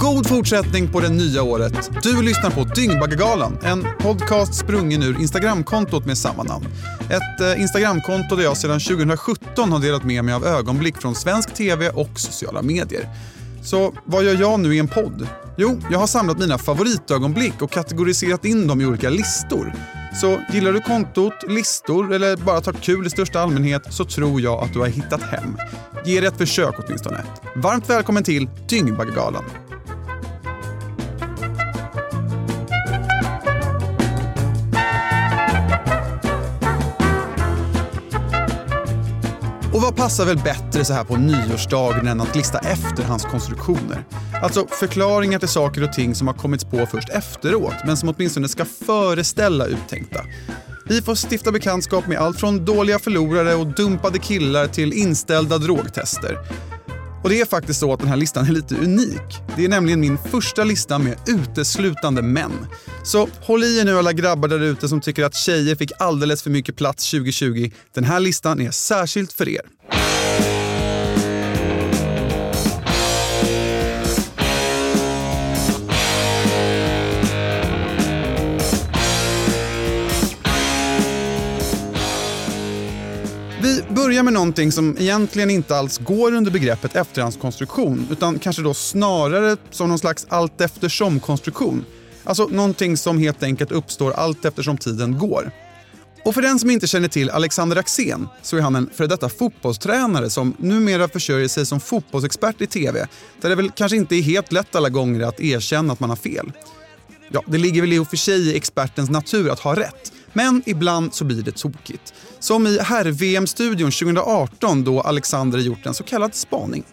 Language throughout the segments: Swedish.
God fortsättning på det nya året. Du lyssnar på Dyngbaggegalan, en podcast sprungen ur Instagramkontot med samma namn. Ett eh, Instagramkonto där jag sedan 2017 har delat med mig av ögonblick från svensk tv och sociala medier. Så vad gör jag nu i en podd? Jo, jag har samlat mina favoritögonblick och kategoriserat in dem i olika listor. Så gillar du kontot, listor eller bara tar kul i största allmänhet så tror jag att du har hittat hem. Ge det ett försök åtminstone. Varmt välkommen till Dyngbaggegalan. Vad passar väl bättre så här på nyårsdagen än att lista efterhandskonstruktioner? Alltså förklaringar till saker och ting som har kommits på först efteråt, men som åtminstone ska föreställa uttänkta. Vi får stifta bekantskap med allt från dåliga förlorare och dumpade killar till inställda drogtester. Och det är faktiskt så att den här listan är lite unik. Det är nämligen min första lista med uteslutande män. Så håll i er nu alla grabbar där ute som tycker att tjejer fick alldeles för mycket plats 2020. Den här listan är särskilt för er. Börjar med någonting som egentligen inte alls går under begreppet efterhandskonstruktion utan kanske då snarare som någon slags allt eftersom-konstruktion. Alltså någonting som helt enkelt uppstår allt eftersom tiden går. Och för den som inte känner till Alexander Axén så är han en före detta fotbollstränare som numera försörjer sig som fotbollsexpert i TV där det väl kanske inte är helt lätt alla gånger att erkänna att man har fel. Ja, det ligger väl i och för sig i expertens natur att ha rätt. Men ibland så blir det tokigt. Som i herr-VM-studion 2018 då Alexander gjort en så kallad spaning.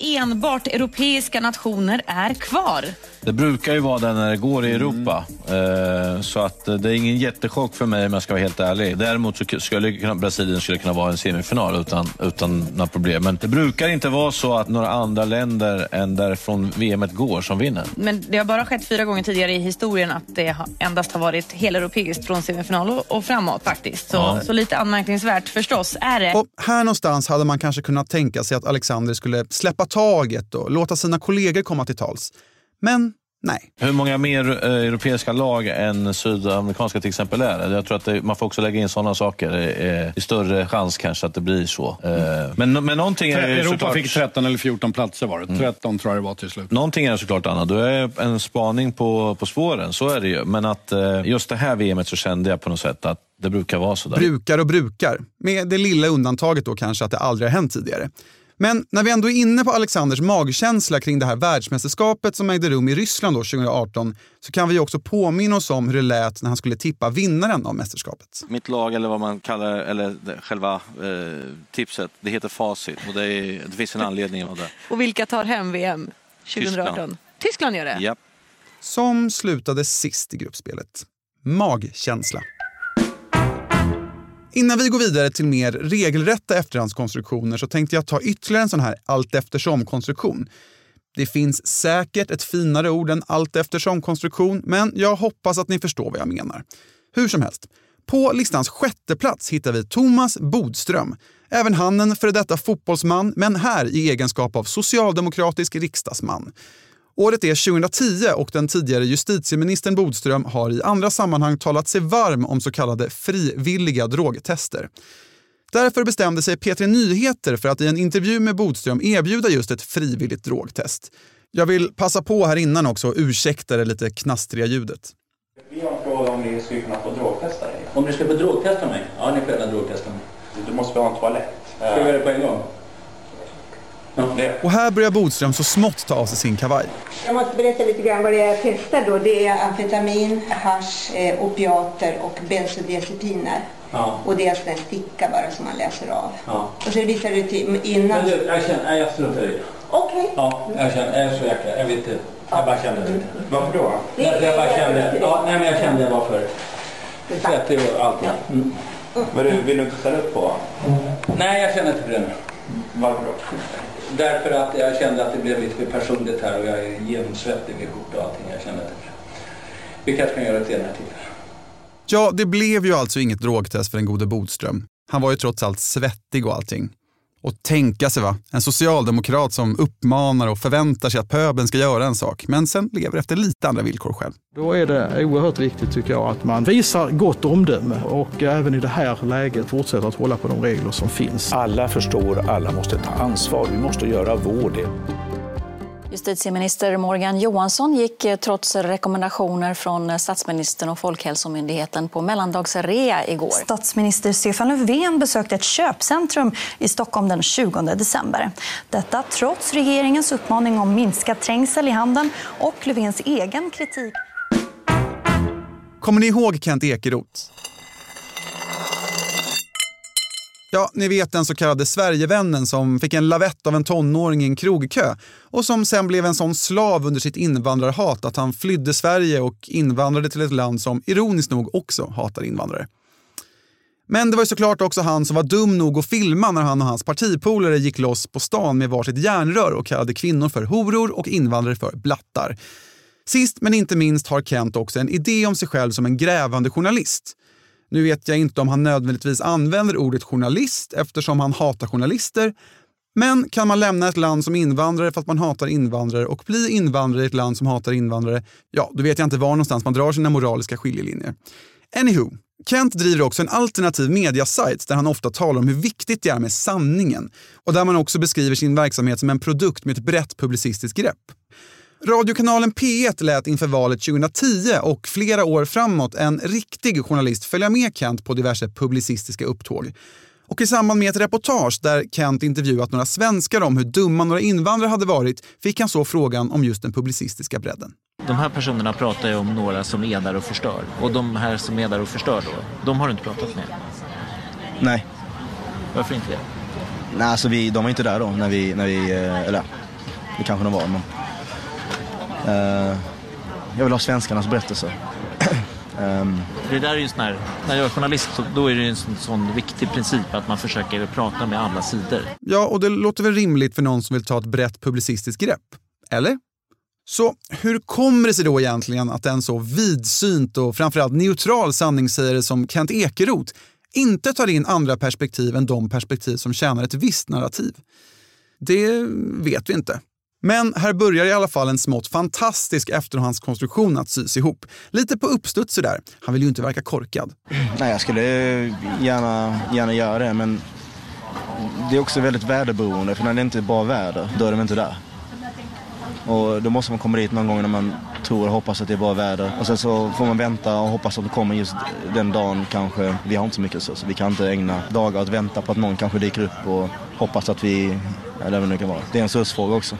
enbart europeiska nationer är kvar. Det brukar ju vara det när det går i Europa. Eh, Så att eh, det är ingen jättechock för mig om jag ska vara helt ärlig. Däremot så skulle Brasilien skulle kunna vara en semifinal utan, utan några problem. Men det brukar inte vara så att några andra länder än därifrån VM går som vinner. Men det har bara skett fyra gånger tidigare i historien att det har- endast har varit heleuropeiskt från semifinal och, och framåt faktiskt. Så, Ja. så lite anmärkningsvärt förstås är det. Och här någonstans hade man kanske kunnat tänka sig att Alexander skulle släppa taget och låta sina kollegor komma till tals. Men nej. Hur många mer eh, europeiska lag än sydamerikanska till exempel är det? Jag tror att det, man får också lägga in sådana saker. Det är, det är större chans kanske att det blir så. Eh, Men, men någonting är Europa såklart... fick 13 eller 14 platser var det. 13 tror jag det var till slut. Någonting är såklart Anna. Du är en spaning på, på spåren, så är det ju. Men att eh, just det här VMet så kände jag på något sätt att det brukar vara så där. Brukar och brukar. Med det lilla undantaget då kanske att det aldrig har hänt tidigare. Men när vi ändå är inne på Alexanders magkänsla kring det här världsmästerskapet som ägde rum i Ryssland då 2018 så kan vi också påminna oss om hur det lät när han skulle tippa vinnaren av mästerskapet. Mitt lag, eller vad man kallar eller själva eh, tipset, det heter Facit. Och det, är, det finns en anledning av det. Och vilka tar hem VM 2018? Tyskland. Tyskland gör det? Japp. Som slutade sist i gruppspelet. Magkänsla. Innan vi går vidare till mer regelrätta efterhandskonstruktioner så tänkte jag ta ytterligare en sån här allt eftersom-konstruktion. Det finns säkert ett finare ord än allt eftersom-konstruktion, men jag hoppas att ni förstår vad jag menar. Hur som helst, på listans sjätte plats hittar vi Thomas Bodström. Även han en före detta fotbollsman, men här i egenskap av socialdemokratisk riksdagsman. Året är 2010 och den tidigare justitieministern Bodström har i andra sammanhang talat sig varm om så kallade frivilliga drogtester. Därför bestämde sig P3 Nyheter för att i en intervju med Bodström erbjuda just ett frivilligt drogtest. Jag vill passa på här innan också och ursäkta det lite knastriga ljudet. Vi har en fråga om ni skulle kunna få drogtesta dig. Om ni ska få drogtesta mig? Ja, ni får gärna drogtesta mig. Du måste ha en toalett. Ska vi göra det på en gång? Det. Och här börjar Bodström så smått ta av sig sin kavaj. Jag måste berätta lite grann vad det är jag testar då. Det är amfetamin, hasch, eh, opiater och bensodiazepiner. Ja. Och det är alltså en sticka bara som man läser av. Ja. Och så visar det till innan. Men du, jag känner, jag struntar i det. Okej. Ja, jag känner, jag är så jäkla, jag vet inte. Jag bara kände det. Varför då? Det Därför jag bara är- kände, ja, nej men jag kände jag var för svettig och allt. Mm. Men du, vill du inte ställa upp på? Nej, jag känner inte för det nu. Varför då? Därför att jag kände att det blev lite för personligt här och jag är genomsvettig med skjorta och allting. Jag kände att. Vi kanske kan göra det senare till. Ja, det blev ju alltså inget drogtest för den gode Bodström. Han var ju trots allt svettig och allting. Och tänka sig va, en socialdemokrat som uppmanar och förväntar sig att pöbeln ska göra en sak, men sen lever efter lite andra villkor själv. Då är det oerhört viktigt tycker jag att man visar gott omdöme och även i det här läget fortsätter att hålla på de regler som finns. Alla förstår, alla måste ta ansvar. Vi måste göra vår del. Justitieminister Morgan Johansson gick eh, trots rekommendationer från statsministern och Folkhälsomyndigheten på mellandagsrea igår. Statsminister Stefan Löfven besökte ett köpcentrum i Stockholm den 20 december. Detta trots regeringens uppmaning om minskad trängsel i handeln och Löfvens egen kritik. Kommer ni ihåg Kent Ekeroth? Ja, ni vet den så kallade Sverigevännen som fick en lavett av en tonåring i en krogkö och som sen blev en sån slav under sitt invandrarhat att han flydde Sverige och invandrade till ett land som ironiskt nog också hatar invandrare. Men det var ju såklart också han som var dum nog att filma när han och hans partipolare gick loss på stan med varsitt järnrör och kallade kvinnor för horor och invandrare för blattar. Sist men inte minst har Kent också en idé om sig själv som en grävande journalist. Nu vet jag inte om han nödvändigtvis använder ordet journalist eftersom han hatar journalister. Men kan man lämna ett land som invandrare för att man hatar invandrare och bli invandrare i ett land som hatar invandrare, ja, då vet jag inte var någonstans man drar sina moraliska skiljelinjer. Anywho, Kent driver också en alternativ mediasajt där han ofta talar om hur viktigt det är med sanningen och där man också beskriver sin verksamhet som en produkt med ett brett publicistiskt grepp. Radiokanalen P1 lät inför valet 2010 och flera år framåt en riktig journalist följa med Kent på diverse publicistiska upptåg. Och i samband med ett reportage där Kent intervjuat några svenskar om hur dumma några invandrare hade varit fick han så frågan om just den publicistiska bredden. De här personerna pratar ju om några som är där och förstör. Och de här som är där och förstör då, de har du inte pratat med? Nej. Varför inte det? Nej, alltså vi, de var inte där då när vi, när vi eh, eller det kanske de var, men jag vill ha svenskarnas berättelser. um. Det där är ju sån här, när jag är journalist då är det en sån, sån viktig princip att man försöker prata med alla sidor. Ja, och det låter väl rimligt för någon som vill ta ett brett publicistiskt grepp? Eller? Så hur kommer det sig då egentligen att en så vidsynt och framförallt neutral sanningssägare som Kent Ekeroth inte tar in andra perspektiv än de perspektiv som tjänar ett visst narrativ? Det vet vi inte. Men här börjar i alla fall en smått fantastisk efterhandskonstruktion att sys ihop. Lite på uppstuds där. Han vill ju inte verka korkad. Nej, jag skulle gärna, gärna göra det, men det är också väldigt väderberoende. För när det inte är bra väder, då är de inte där. Och då måste man komma dit någon gång när man tror och hoppas att det är bra väder. Och sen så får man vänta och hoppas att det kommer just den dagen kanske. Vi har inte så mycket resurser. Vi kan inte ägna dagar att vänta på att någon kanske dyker upp och hoppas att vi, eller vad det nu kan vara. Det är en resursfråga också.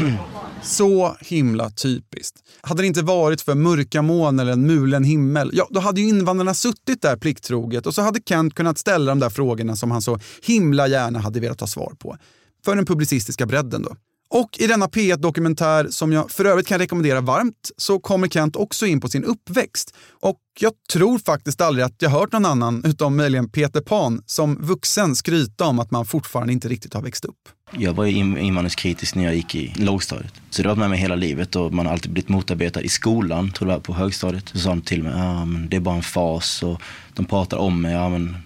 Så himla typiskt. Hade det inte varit för mörka moln eller en mulen himmel, ja, då hade ju invandrarna suttit där plikttroget och så hade Kent kunnat ställa de där frågorna som han så himla gärna hade velat ha svar på. För den publicistiska bredden då. Och i denna P1-dokumentär, som jag för övrigt kan rekommendera varmt, så kommer Kent också in på sin uppväxt. Och jag tror faktiskt aldrig att jag hört någon annan, utom möjligen Peter Pan, som vuxen skryta om att man fortfarande inte riktigt har växt upp. Jag var invandringskritisk när jag gick i lågstadiet. Så det har varit med mig hela livet och man har alltid blivit motarbetad i skolan, tror jag, på högstadiet. Så sa de till mig, ja men det är bara en fas och de pratar om mig, ja men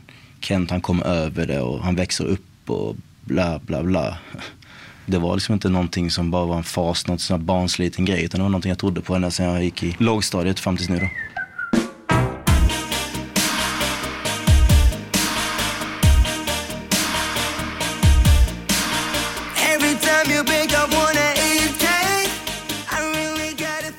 Kent han kommer över det och han växer upp och bla bla bla. Det var liksom inte någonting som bara var en fas, något sån här barnsliten grej. Utan det var någonting jag trodde på ända sedan jag gick i lågstadiet fram tills nu då.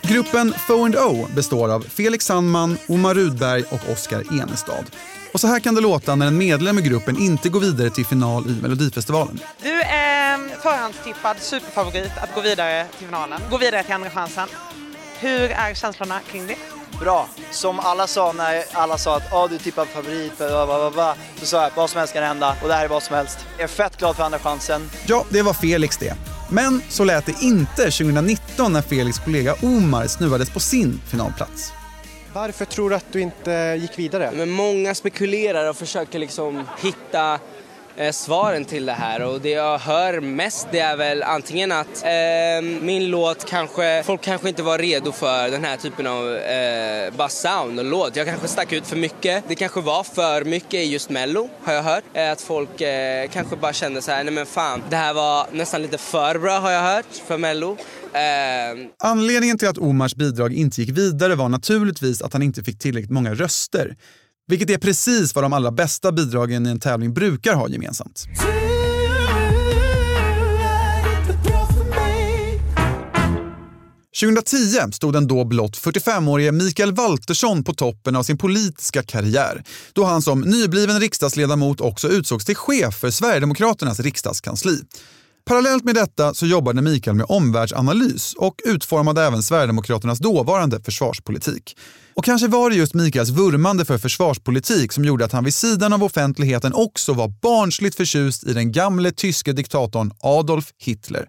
Gruppen Fo&O består av Felix Sandman, Omar Rudberg och Oskar Enestad. Och så här kan det låta när en medlem i gruppen inte går vidare till final i Melodifestivalen. Du är förhandstippad superfavorit att gå vidare till finalen, gå vidare till Andra chansen. Hur är känslorna kring det? Bra. Som alla sa när alla sa att oh, du är tippad favorit, bla, bla, bla, så sa jag vad som helst kan hända och det här är vad som helst. Jag är fett glad för Andra chansen. Ja, det var Felix det. Men så lät det inte 2019 när Felix kollega Omar snuvades på sin finalplats. Varför tror du att du inte gick vidare? Men många spekulerar och försöker liksom hitta Eh, svaren till det här och det jag hör mest det är väl antingen att eh, min låt kanske, folk kanske inte var redo för den här typen av eh, bara sound och låt. Jag kanske stack ut för mycket. Det kanske var för mycket i just mello har jag hört. Eh, att folk eh, kanske bara kände så här, nej men fan, det här var nästan lite för bra har jag hört för mello. Ehm. Anledningen till att Omars bidrag inte gick vidare var naturligtvis att han inte fick tillräckligt många röster. Vilket är precis vad de allra bästa bidragen i en tävling brukar ha gemensamt. –2010 stod den då blott 45-årige Mikael Waltersson på toppen av sin politiska karriär då han som nybliven riksdagsledamot också utsågs till chef för Sverigedemokraternas riksdagskansli. Parallellt med detta så jobbade Mikael med omvärldsanalys och utformade även Sverigedemokraternas dåvarande försvarspolitik. Och kanske var det just Mikaels vurmande för försvarspolitik som gjorde att han vid sidan av offentligheten också var barnsligt förtjust i den gamle tyske diktatorn Adolf Hitler.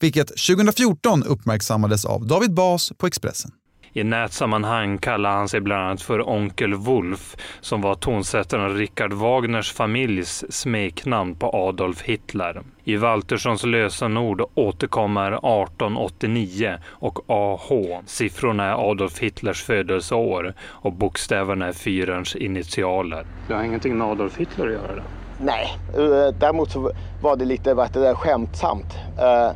Vilket 2014 uppmärksammades av David Bas på Expressen. I nätsammanhang kallar han sig bland annat för Onkel Wolf som var tonsättaren Richard Wagners familjs smeknamn på Adolf Hitler. I Walterssons lösenord återkommer 1889 och AH. Siffrorna är Adolf Hitlers födelseår och bokstäverna är fyrens initialer. Det har ingenting med Adolf Hitler att göra? Det. Nej, eh, däremot så var det lite vad det där, skämtsamt. Uh,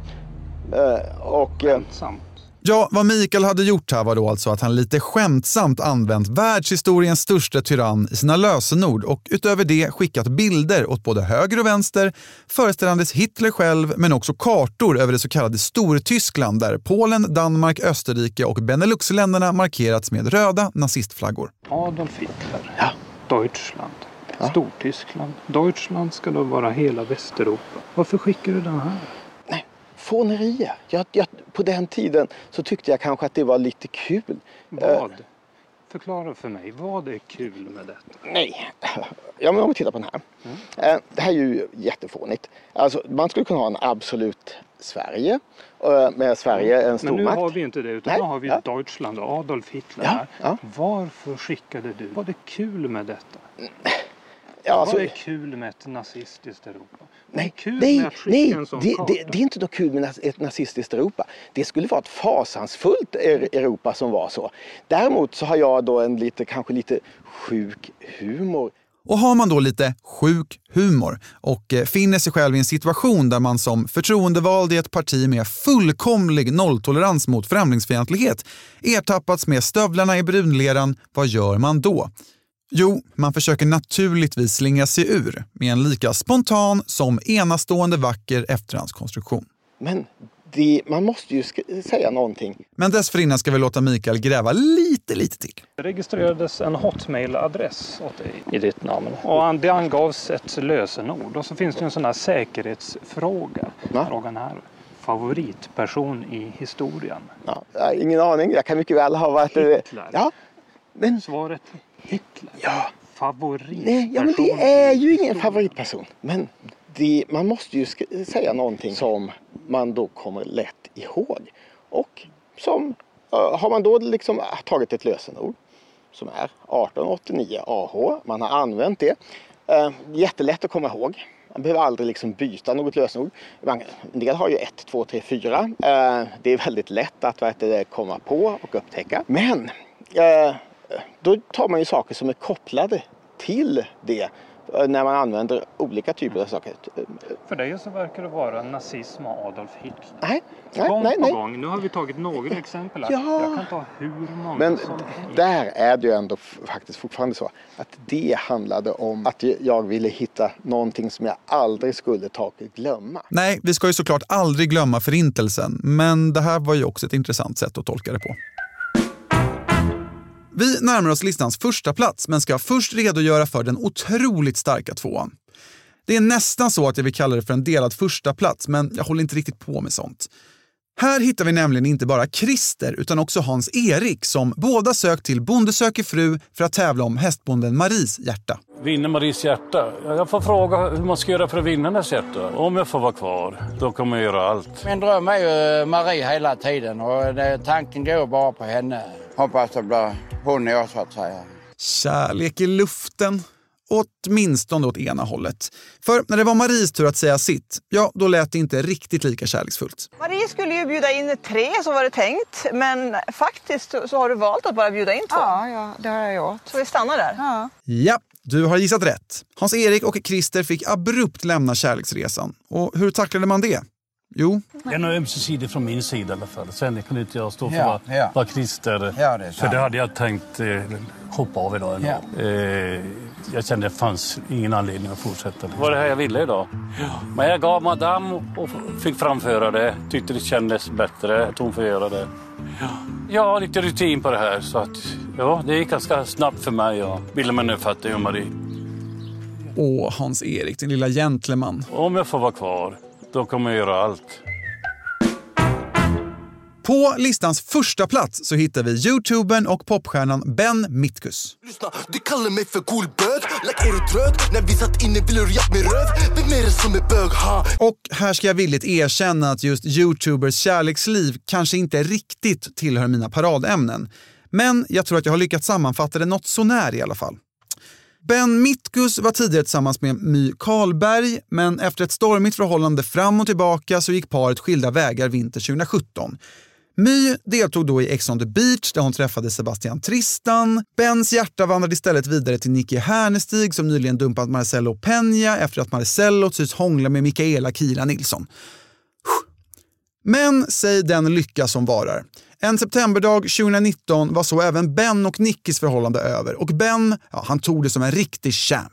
uh, och, skämtsamt? Ja, vad Mikael hade gjort här var då alltså att han lite skämtsamt använt världshistoriens största tyrann i sina lösenord och utöver det skickat bilder åt både höger och vänster föreställandes Hitler själv men också kartor över det så kallade Stortyskland där Polen, Danmark, Österrike och Beneluxländerna markerats med röda nazistflaggor. Adolf Hitler, ja. Deutschland, ja. Stortyskland. Deutschland ska då vara hela Västeuropa. Varför skickar du den här? Fånerier. Jag, jag, på den tiden så tyckte jag kanske att det var lite kul. Vad? Förklara för mig, vad är kul med detta? Nej, ja, men om vi tittar på den här. Mm. Det här är ju jättefånigt. Alltså, man skulle kunna ha en absolut Sverige med Sverige en stormakt. Men nu har vi inte det utan nu har vi ja. Deutschland och Adolf Hitler ja, ja. Varför skickade du? Vad är kul med detta? Ja, alltså, Vad är kul med ett nazistiskt Europa? Nej, nej, nej det, det, det, är inte något kul med ett nazistiskt Europa. Det skulle vara ett fasansfullt Europa som var så. Däremot så har jag då en lite, kanske lite sjuk humor. Och har man då lite sjuk humor och eh, finner sig själv i en situation där man som förtroendevald i ett parti med fullkomlig nolltolerans mot främlingsfientlighet ertappats med stövlarna i brunleran, vad gör man då? Jo, man försöker naturligtvis slingra sig ur med en lika spontan som enastående vacker efterhandskonstruktion. Men det, man måste ju säga någonting. Men dessförinnan ska vi låta Mikael gräva lite, lite till. Det registrerades en hotmail-adress åt dig i ditt namn och det angavs ett lösenord och så finns det en sån här säkerhetsfråga. Ja. Frågan här. Favoritperson i historien? Ja, ingen aning. Jag kan mycket väl ha varit... Hitler. Ja, men... Svaret Hitler? Ja. Favoritperson? Nej, ja, men det är ju ingen favoritperson. Men det, man måste ju säga någonting som man då kommer lätt ihåg. Och som, har man då liksom tagit ett lösenord som är 1889 AH, man har använt det. Uh, jättelätt att komma ihåg. Man behöver aldrig liksom byta något lösenord. Man, en del har ju 1, 2, 3, 4. Uh, det är väldigt lätt att komma på och upptäcka. Men uh, då tar man ju saker som är kopplade till det eh, när man använder olika typer av saker. För dig så verkar det vara nazism och Adolf Hitler. Nej, gång nej, på nej. gång. Nu har vi tagit några exempel. Ja. Jag kan ta hur många Men som helst. där är det ju ändå faktiskt fortfarande så att det handlade om att jag ville hitta någonting som jag aldrig skulle ta och glömma. Nej, vi ska ju såklart aldrig glömma förintelsen, men det här var ju också ett intressant sätt att tolka det på. Vi närmar oss listans första plats men ska först redogöra för den otroligt starka tvåan. Det är nästan så att jag vill kalla det för en delad första plats men jag håller inte riktigt på med sånt. Här hittar vi nämligen inte bara Christer utan också Hans-Erik som båda sökt till Bonde söker fru för att tävla om hästbonden Maries hjärta. Vinna Maries hjärta? Jag får fråga hur man ska göra för att vinna hennes hjärta. Om jag får vara kvar, då kommer jag göra allt. Min dröm är ju Marie hela tiden och det, tanken går bara på henne. Hoppas det blir hon och jag så att säga. Kärlek i luften. åtminstone åt ena hållet. För när det var Maries tur att säga sitt, ja, då lät det inte riktigt lika kärleksfullt. Marie skulle ju bjuda in tre som var det tänkt, men faktiskt så har du valt att bara bjuda in två. Ja, ja det har jag gjort. Så vi stannar där? Ja. Ja, du har gissat rätt. Hans-Erik och Christer fick abrupt lämna kärleksresan. Och hur tacklade man det? Jo, Det är nog ömsesidigt från min sida i alla fall. Sen kan inte jag stå för Ja, vad, ja. vad Christer... Ja, det för det hade jag tänkt eh, hoppa av idag ändå. Ja. Eh, jag kände att det fanns ingen anledning att fortsätta. Det var det här jag ville idag. Men jag gav madame och fick framföra det. Tyckte det kändes bättre att hon får göra det. Jag har lite rutin på det här så att ja, det gick ganska snabbt för mig att bilda mig en uppfattning om Marie. och Hans-Erik, din lilla gentleman. Om jag får vara kvar, då kommer jag göra allt. På listans första plats så hittar vi youtubern och popstjärnan Ben Mitkus. Du kallar mig för cool bög Like är du trög? När vi satt inne ville du japp min röv Vem är det som är bög? Ha? Och här ska jag villigt erkänna att just youtubers kärleksliv kanske inte riktigt tillhör mina paradämnen. Men jag tror att jag har lyckats sammanfatta det något sånär i alla fall. Ben Mitkus var tidigare tillsammans med My Karlberg, men efter ett stormigt förhållande fram och tillbaka så gick paret skilda vägar vinter 2017. My deltog då i Ex on the beach där hon träffade Sebastian Tristan. Bens hjärta vandrade istället vidare till Nicky Härnestig som nyligen dumpat Marcello Peña efter att Marcello tycks hångla med Mikaela Kila Nilsson. Men säg den lycka som varar. En septemberdag 2019 var så även Ben och Nickis förhållande över och Ben, ja, han tog det som en riktig champ.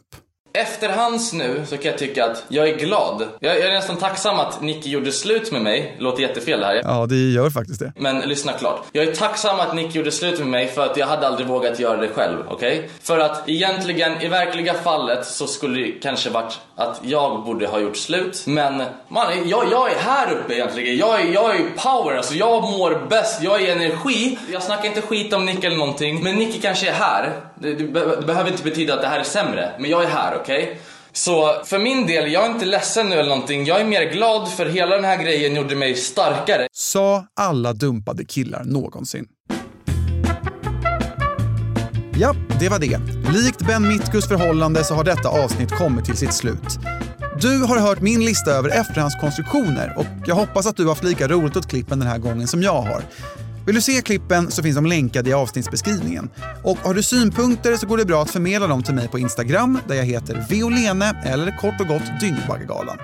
Efterhands nu så kan jag tycka att jag är glad. Jag, jag är nästan tacksam att Nicky gjorde slut med mig. Låter jättefel det här. Ja, det gör faktiskt det. Men lyssna klart. Jag är tacksam att Nicky gjorde slut med mig för att jag hade aldrig vågat göra det själv, okej? För att egentligen, i verkliga fallet så skulle det kanske varit att jag borde ha gjort slut. Men man, jag, jag är här uppe egentligen. Jag är, jag är power, alltså jag mår bäst, jag är energi. Jag snackar inte skit om Nicky eller någonting, men Nicky kanske är här. Det, det, be- det behöver inte betyda att det här är sämre, men jag är här, okej? Så för min del, jag är inte ledsen nu eller någonting. Jag är mer glad för hela den här grejen gjorde mig starkare. Sa alla dumpade killar någonsin. Ja, det var det. Likt Ben Mitkus förhållande så har detta avsnitt kommit till sitt slut. Du har hört min lista över efterhandskonstruktioner och jag hoppas att du har haft lika roligt åt klippen den här gången som jag har. Vill du se klippen så finns de länkade i avsnittsbeskrivningen. Och har du synpunkter så går det bra att förmedla dem till mig på Instagram där jag heter Violene eller kort och gott Dyngbaggegalan.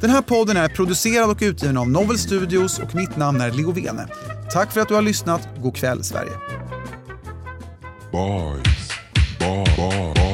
Den här podden är producerad och utgiven av Novel Studios och mitt namn är Leo Vene. Tack för att du har lyssnat. God kväll Sverige. Boys. Boys.